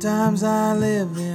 Sometimes I live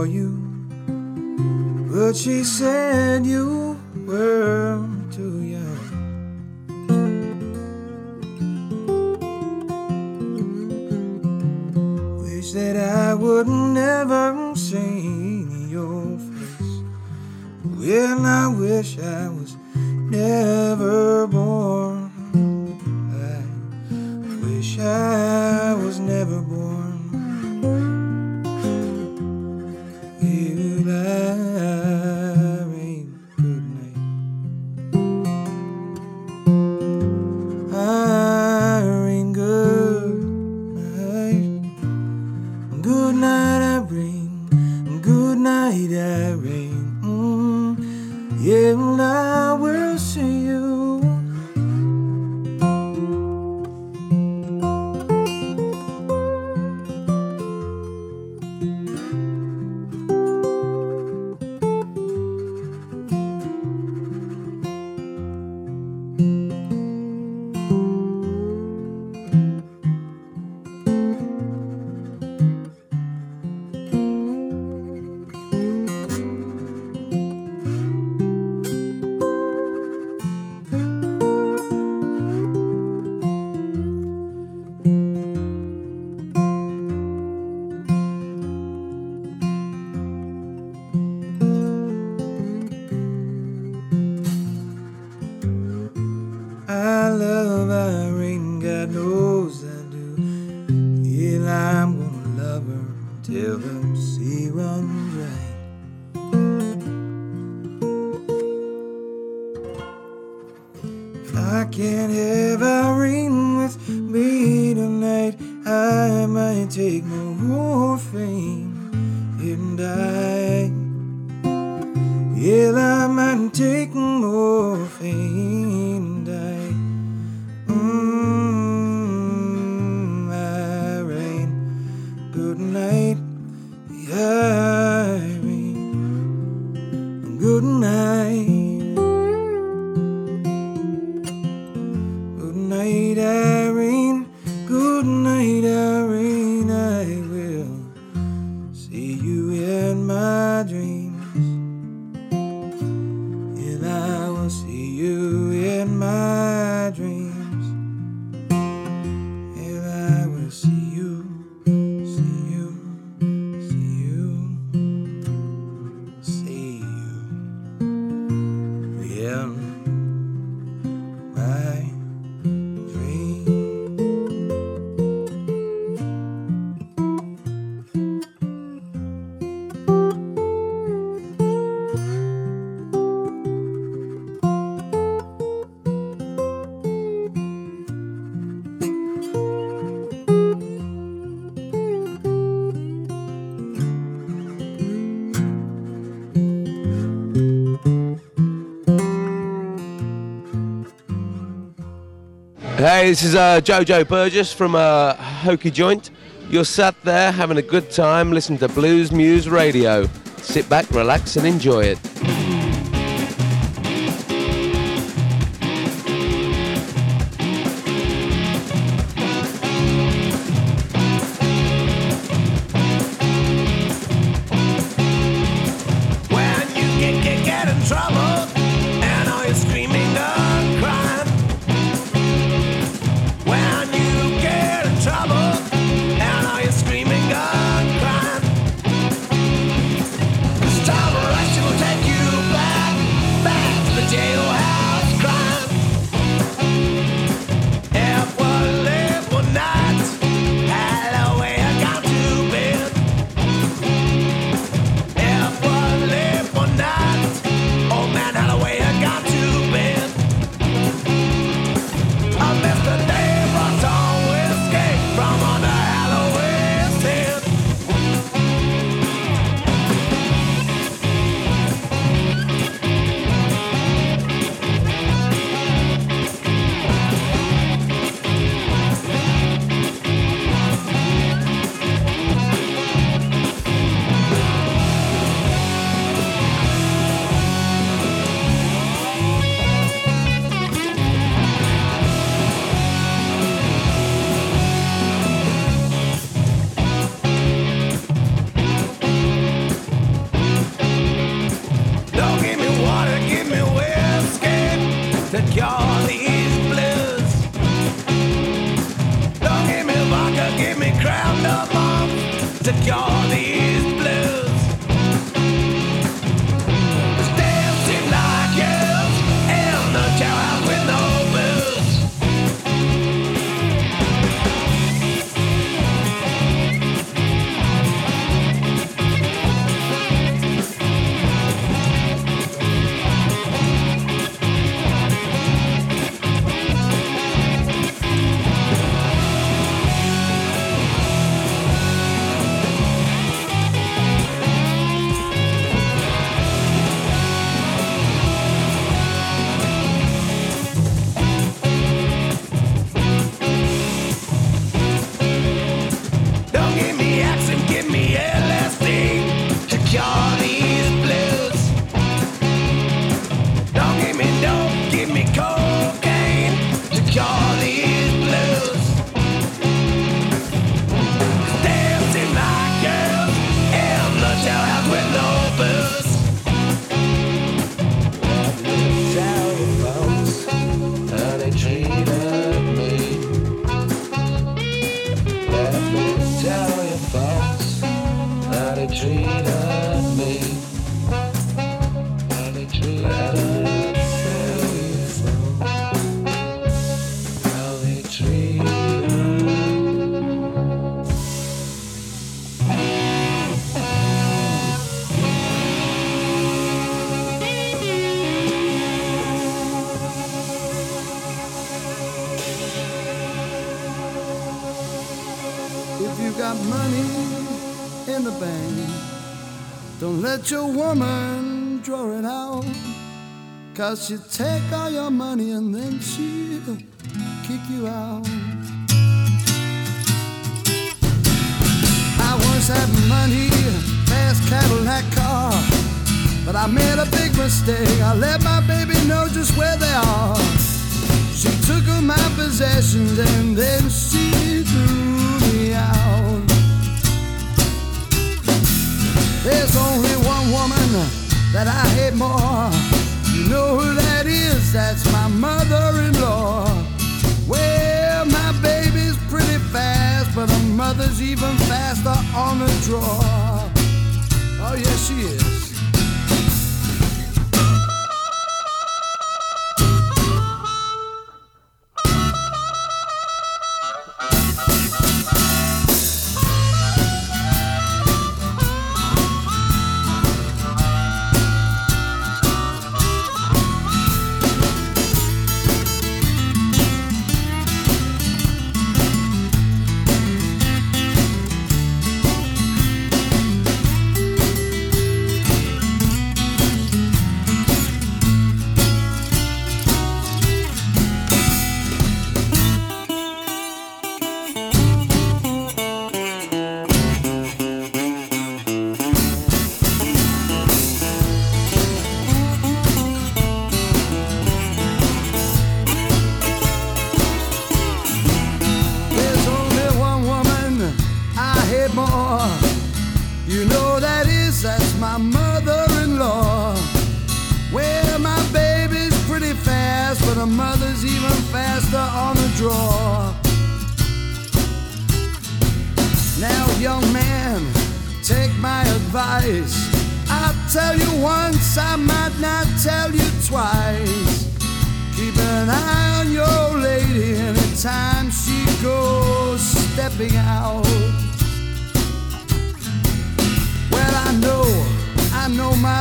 for you, but she said you were too young. Wish that I would never see your face. Well, I wish I was never born. I can't have Irene with me tonight, I might take morphine and die. Yeah, I might take this is uh, Jojo Burgess from uh, Hokie Joint. You're sat there having a good time listening to Bluesmoose Radio. Sit back, relax, and enjoy it. Let your woman draw it out. Cause she'll take all your money and then she'll kick you out. I once had money, fast Cadillac car. But I made a big mistake. I let my baby know just where they are. She took all my possessions and then even faster on the draw. Oh, yes, she is.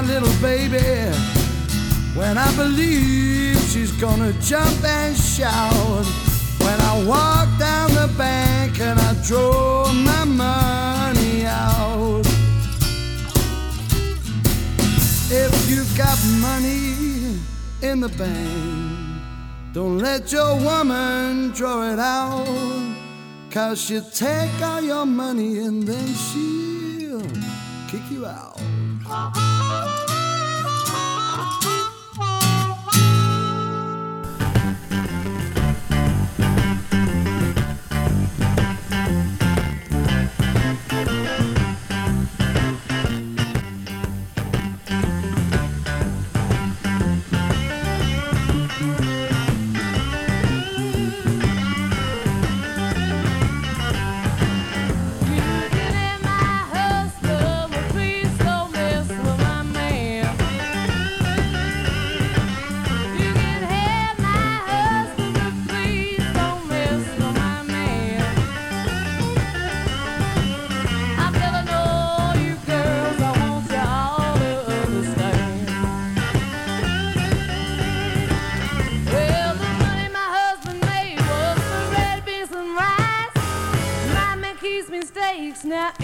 Little baby. When I believe she's gonna jump and shout. When I walk down the bank and I draw my money out. If you've got money in the bank, don't let your woman draw it out. Cause she'll take all your money and then she'll kick you out. Sakes,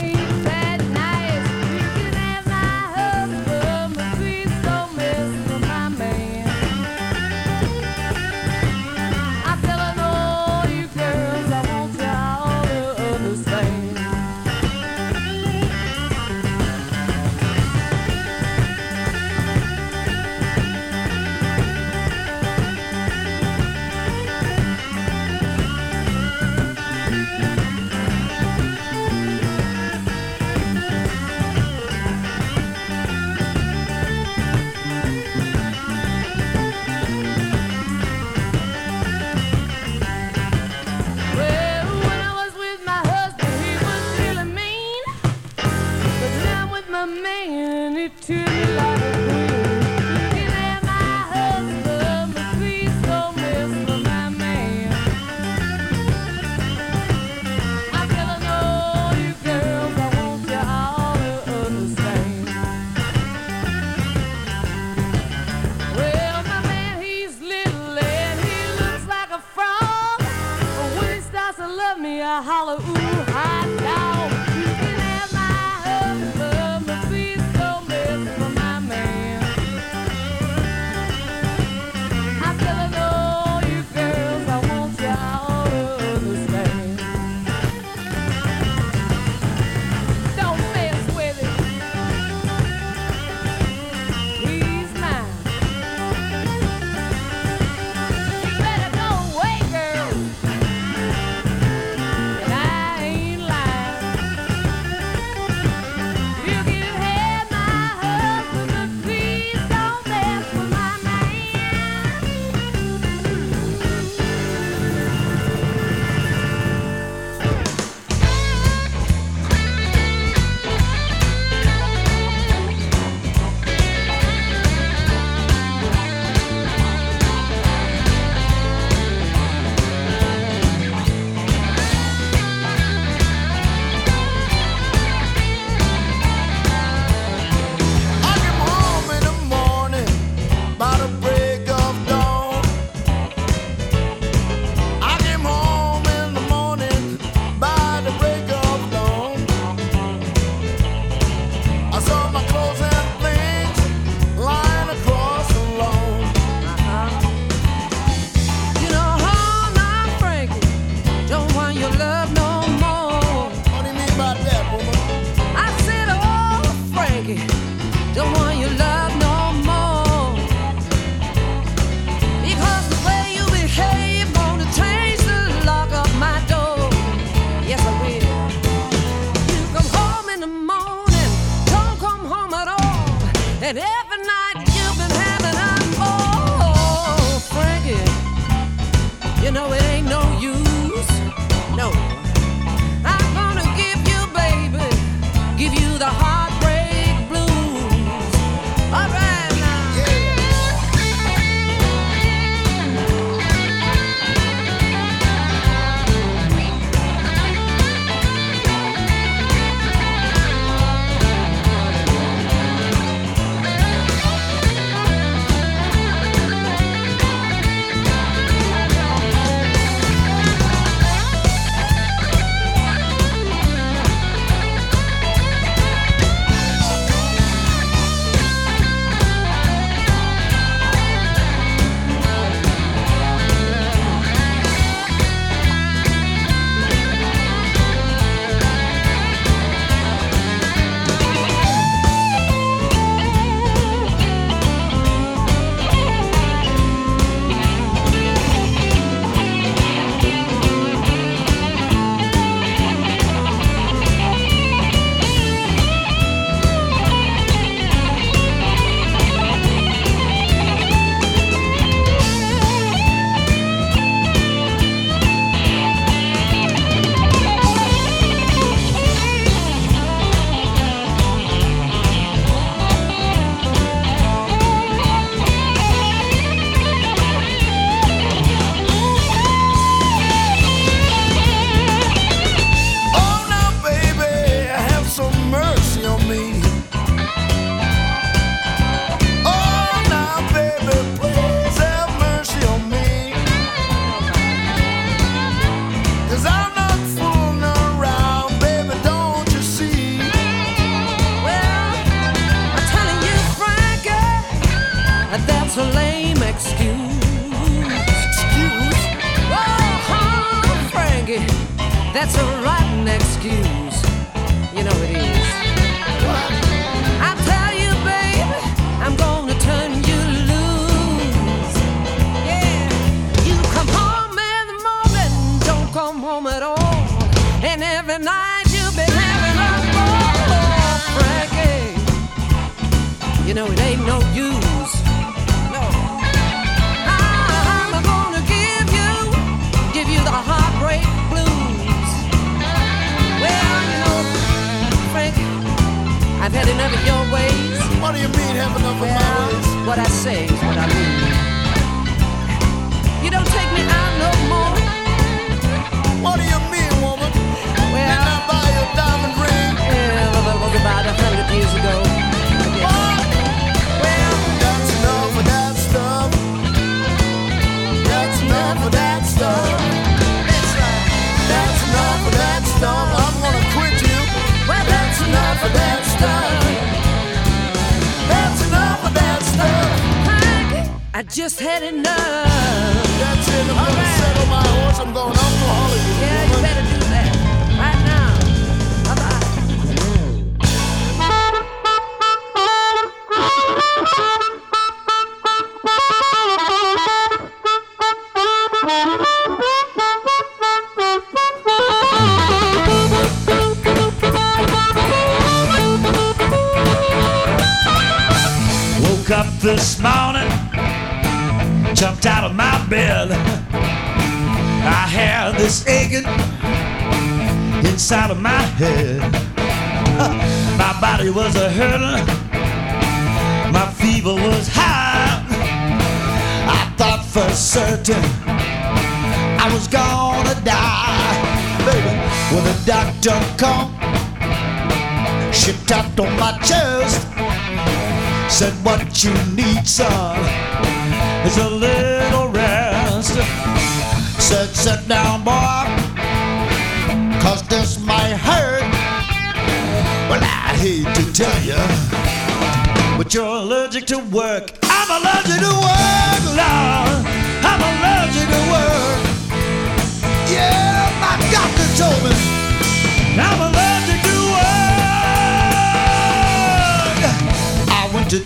better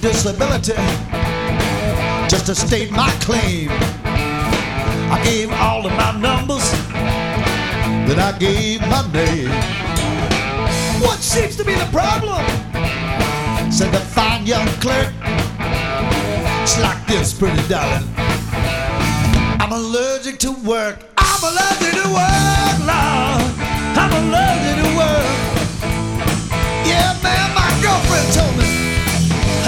disability just to state my claim. I gave all of my numbers, then I gave my name. What seems to be the problem? Said the fine young clerk. It's like this, pretty darling. I'm allergic to work. I'm allergic to work, Lord. I'm allergic to work. Yeah, man, my girlfriend told me.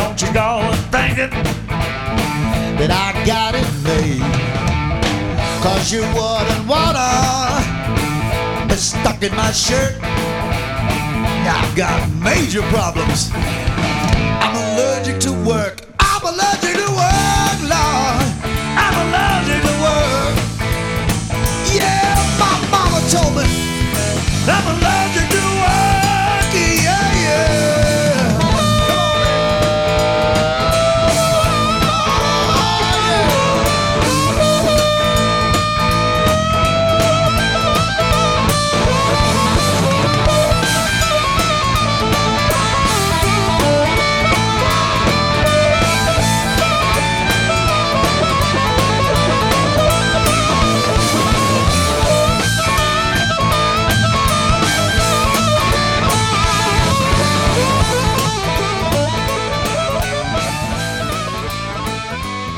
don't you go thinking that I got it made. Cause your wood and water is stuck in my shirt. I've got major problems. I'm allergic to work.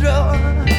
Drawer.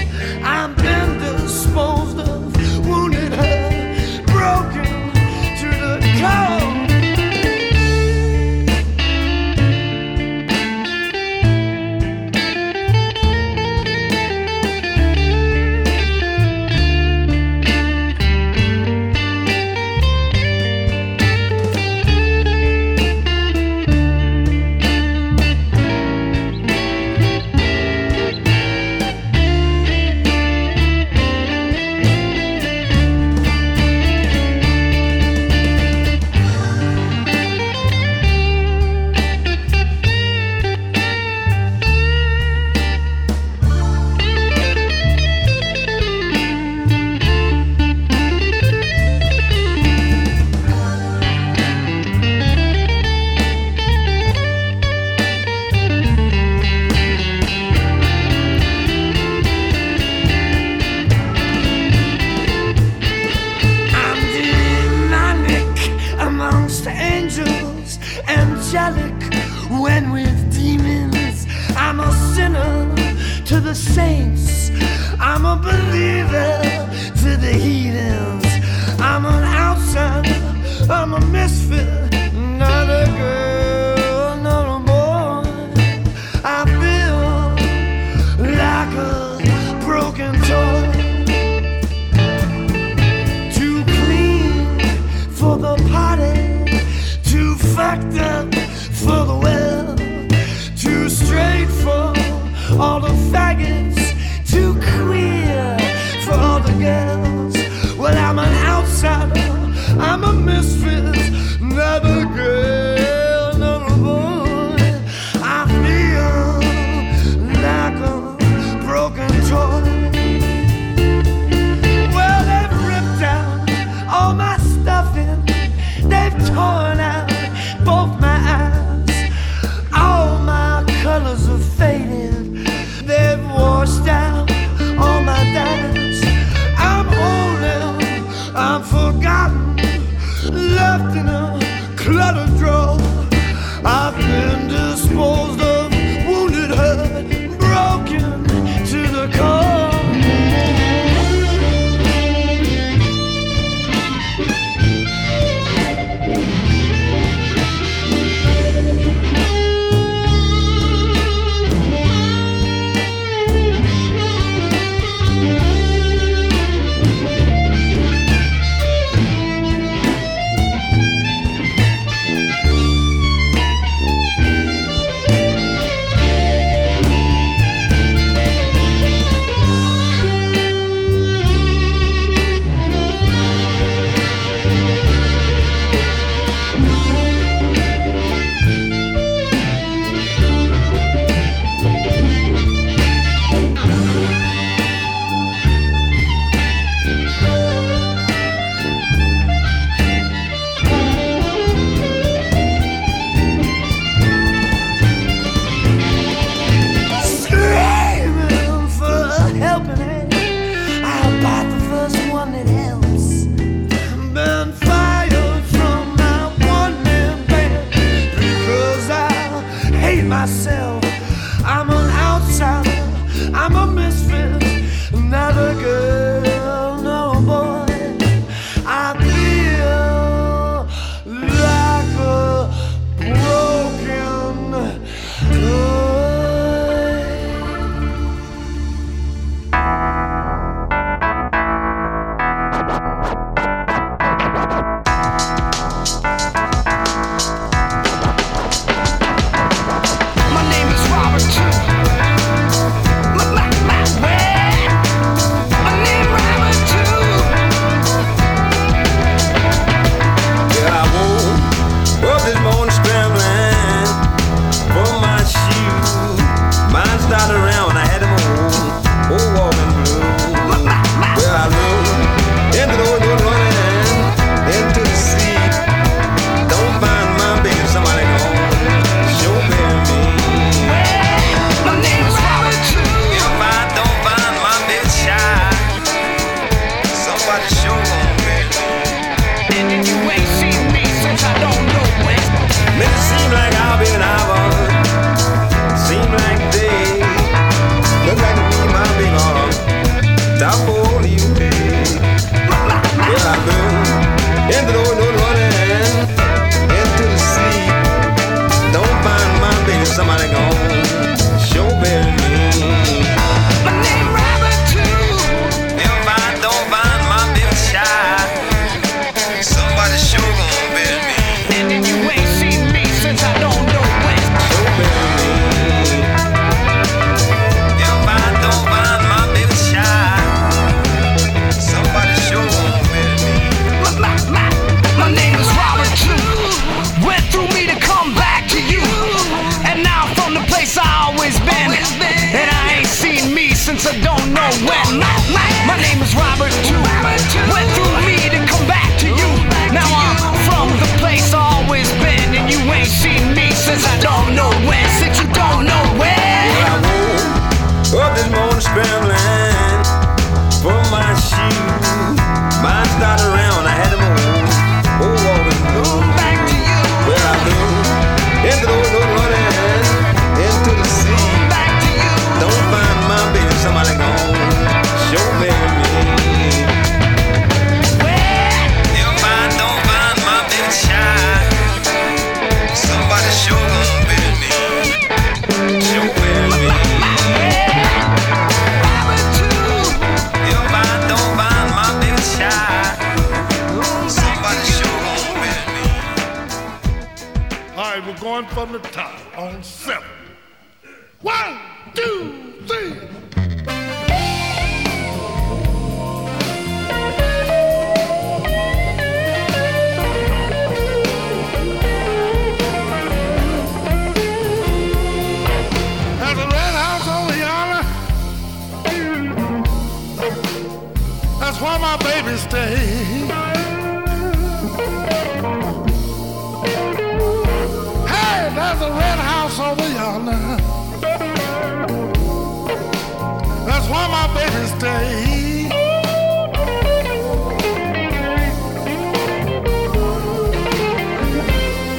why my baby stay.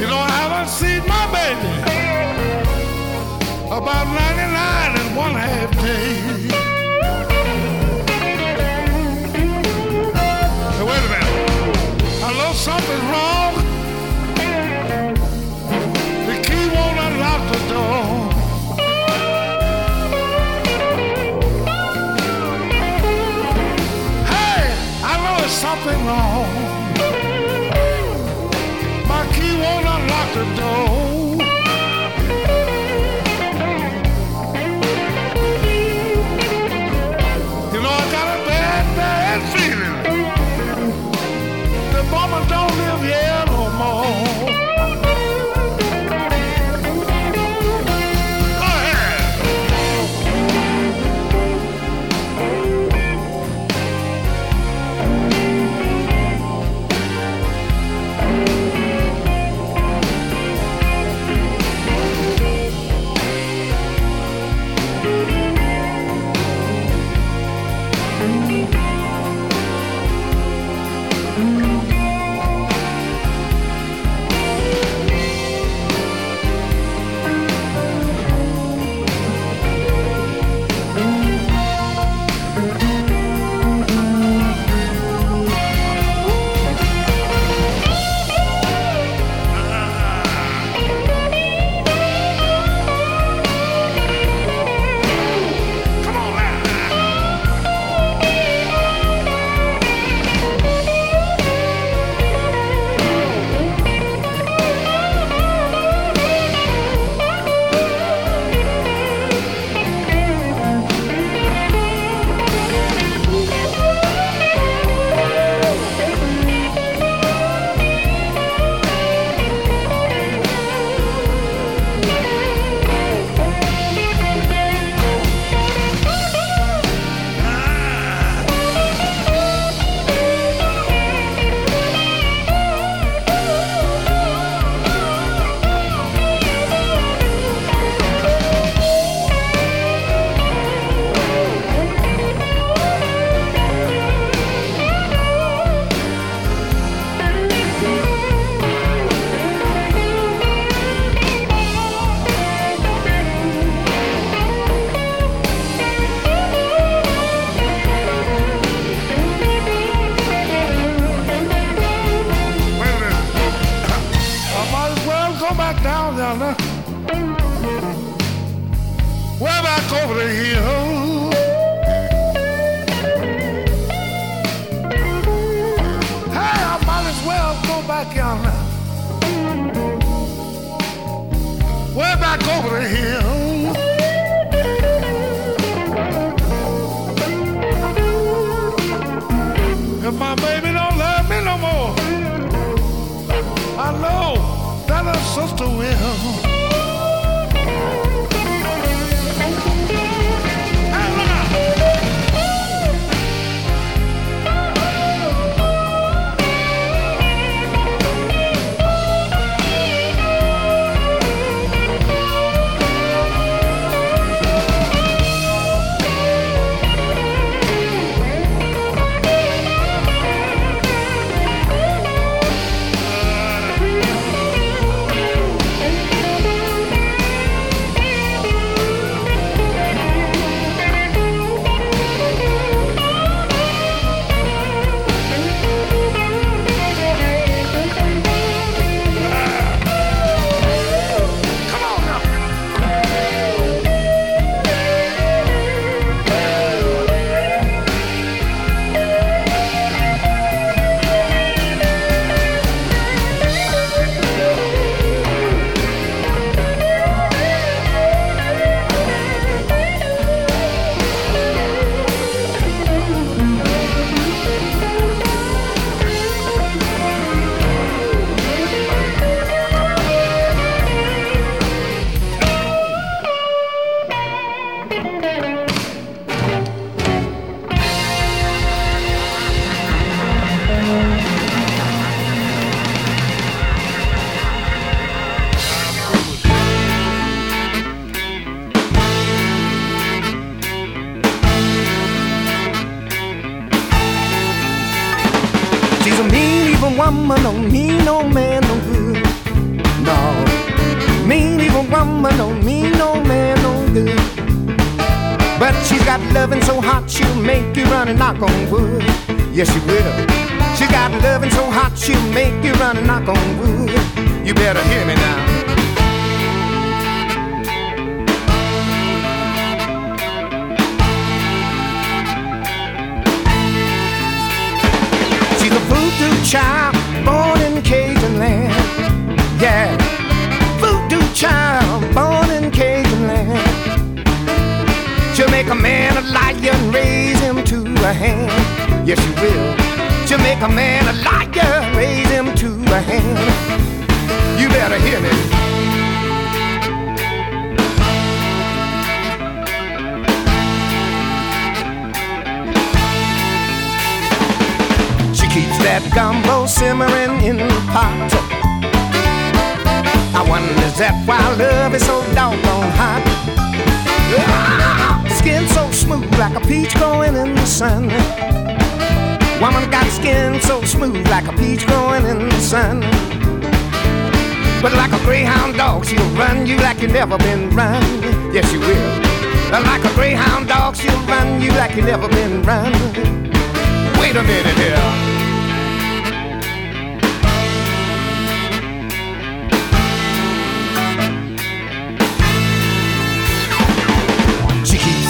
You know, I haven't seen my baby about nine. Child born in Cajun land. Yeah, voodoo child born in Cajun land. She'll make a man a and raise him to a hand. Yes, she will. She'll make a man a liar, raise him to a hand. You better hear me. That gumbo simmering in the pot. I wonder is that why love is so doggone hot? Skin so smooth like a peach growing in the sun. Woman got skin so smooth like a peach growing in the sun. But like a greyhound dog, she'll run you like you never been run. Yes, she will. Like a greyhound dog, she'll run you like you never been run. Wait a minute here.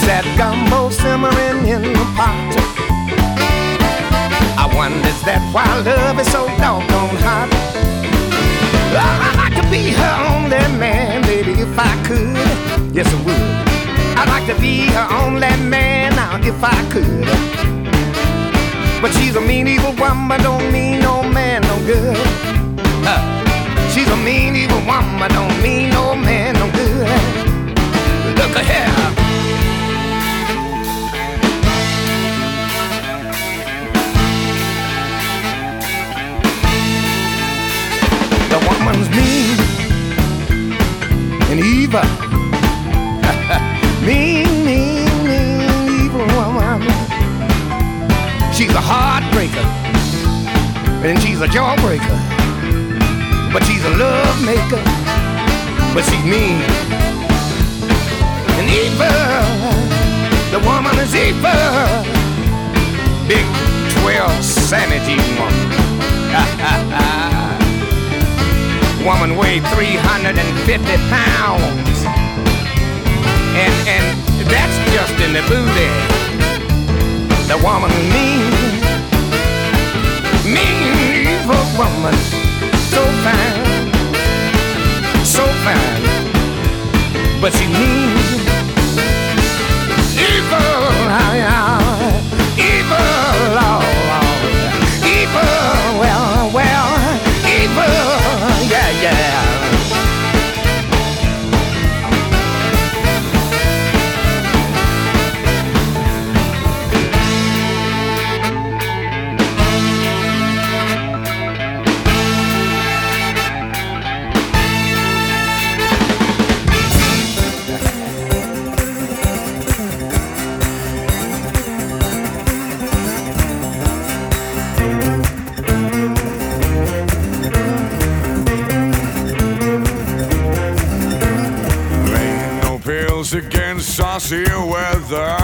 That gumbo simmering in the pot. I wonder is that why love is so doggone hot? Oh, I'd like to be her only man, baby, if I could. Yes, I would. I'd like to be her only man now, if I could. But she's a mean evil woman, don't mean no man no good. Uh, she's a mean evil woman, don't mean no man no good. Look at. Evil. mean, mean, mean, evil woman. She's a heartbreaker and she's a jawbreaker. But she's a love maker. But she's mean and evil. The woman is evil. Big 12 sanity woman. woman weighed 350 pounds. And, and that booty. The woman mean, mean evil woman, so fine, so fine, but she mean, saucy weather.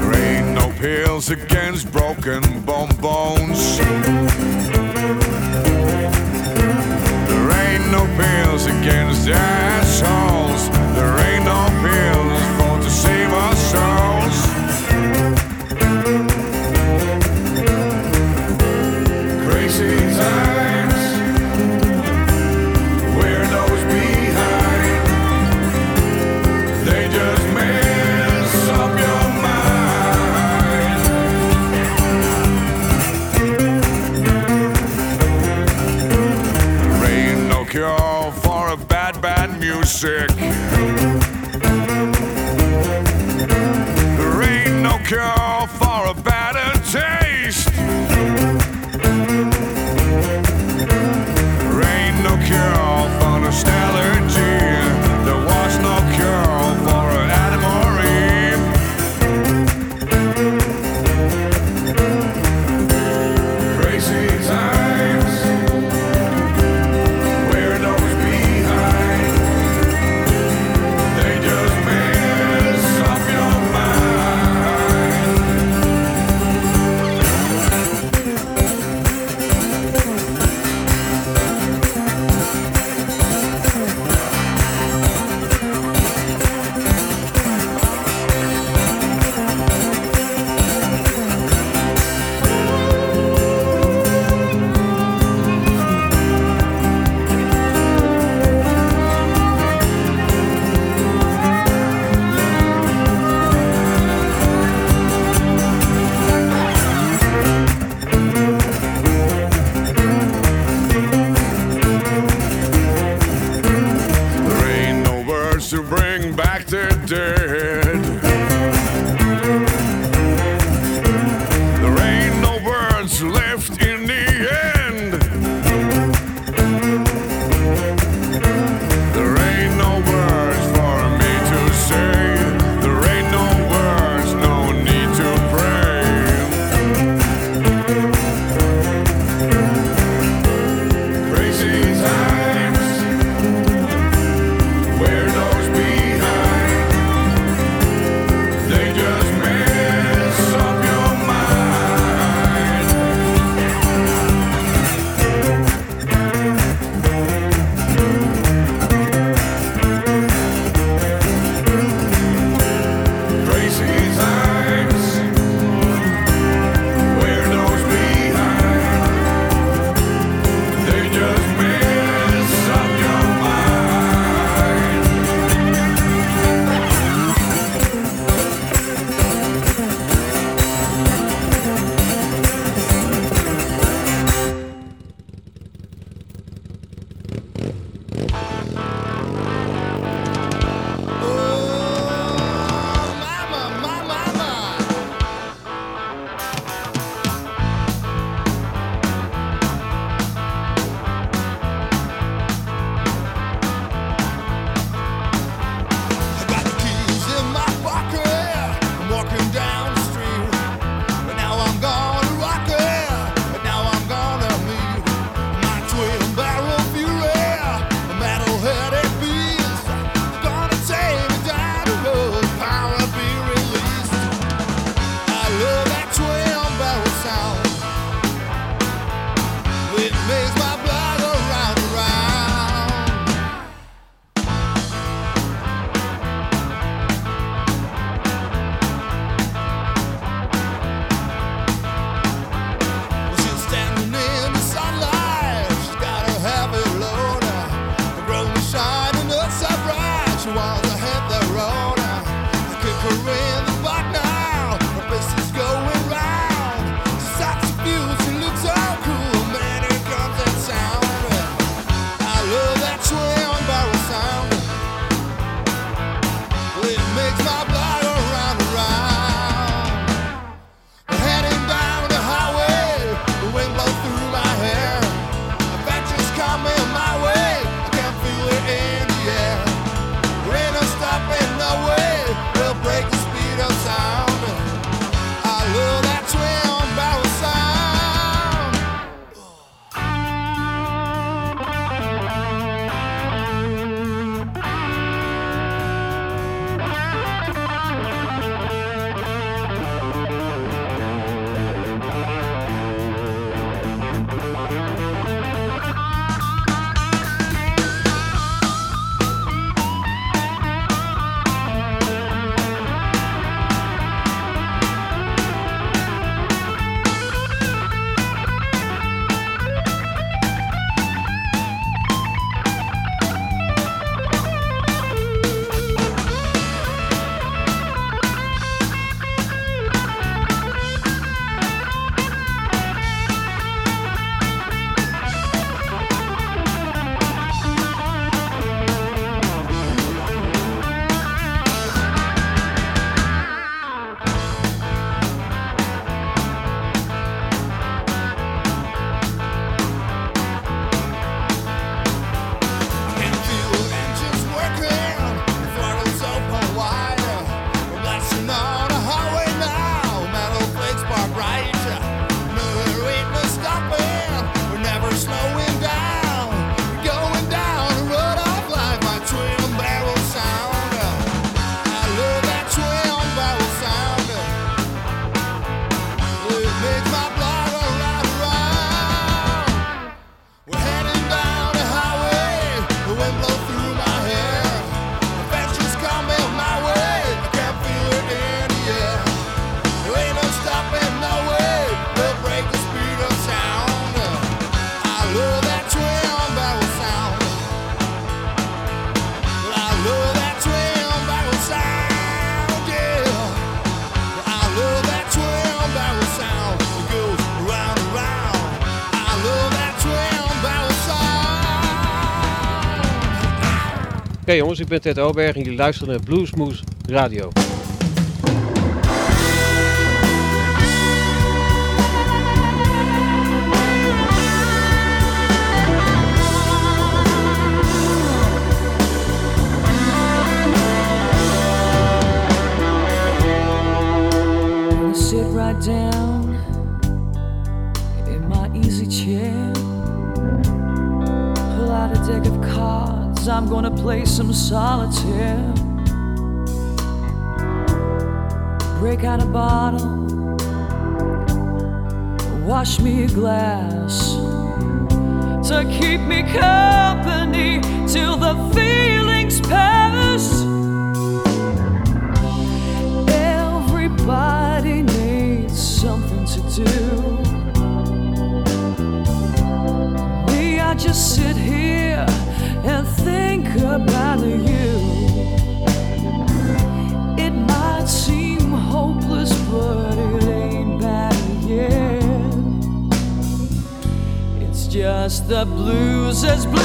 There ain't no pills against broken bone bones. There ain't no pills against assholes. okay, jongens, ik ben Ted Oberg en jullie luisteren naar Bluesmoes Radio. sit right down gonna play some solitaire. Break out a bottle, wash me a glass to keep me company till the feeling. roses.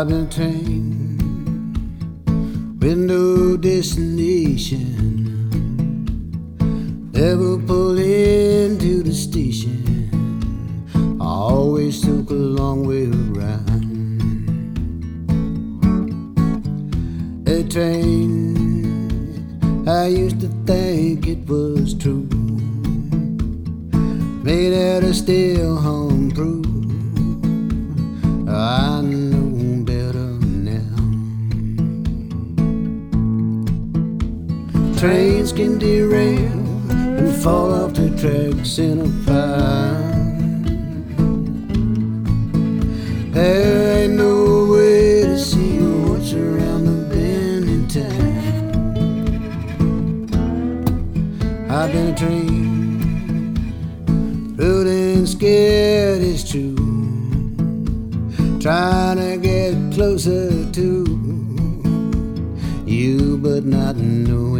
starting to trains can derail and fall off the tracks in a pile. There ain't no way to see what's around the bend in time. I've been a train, floating scared it's true. Trying to get closer to you, but not knowing.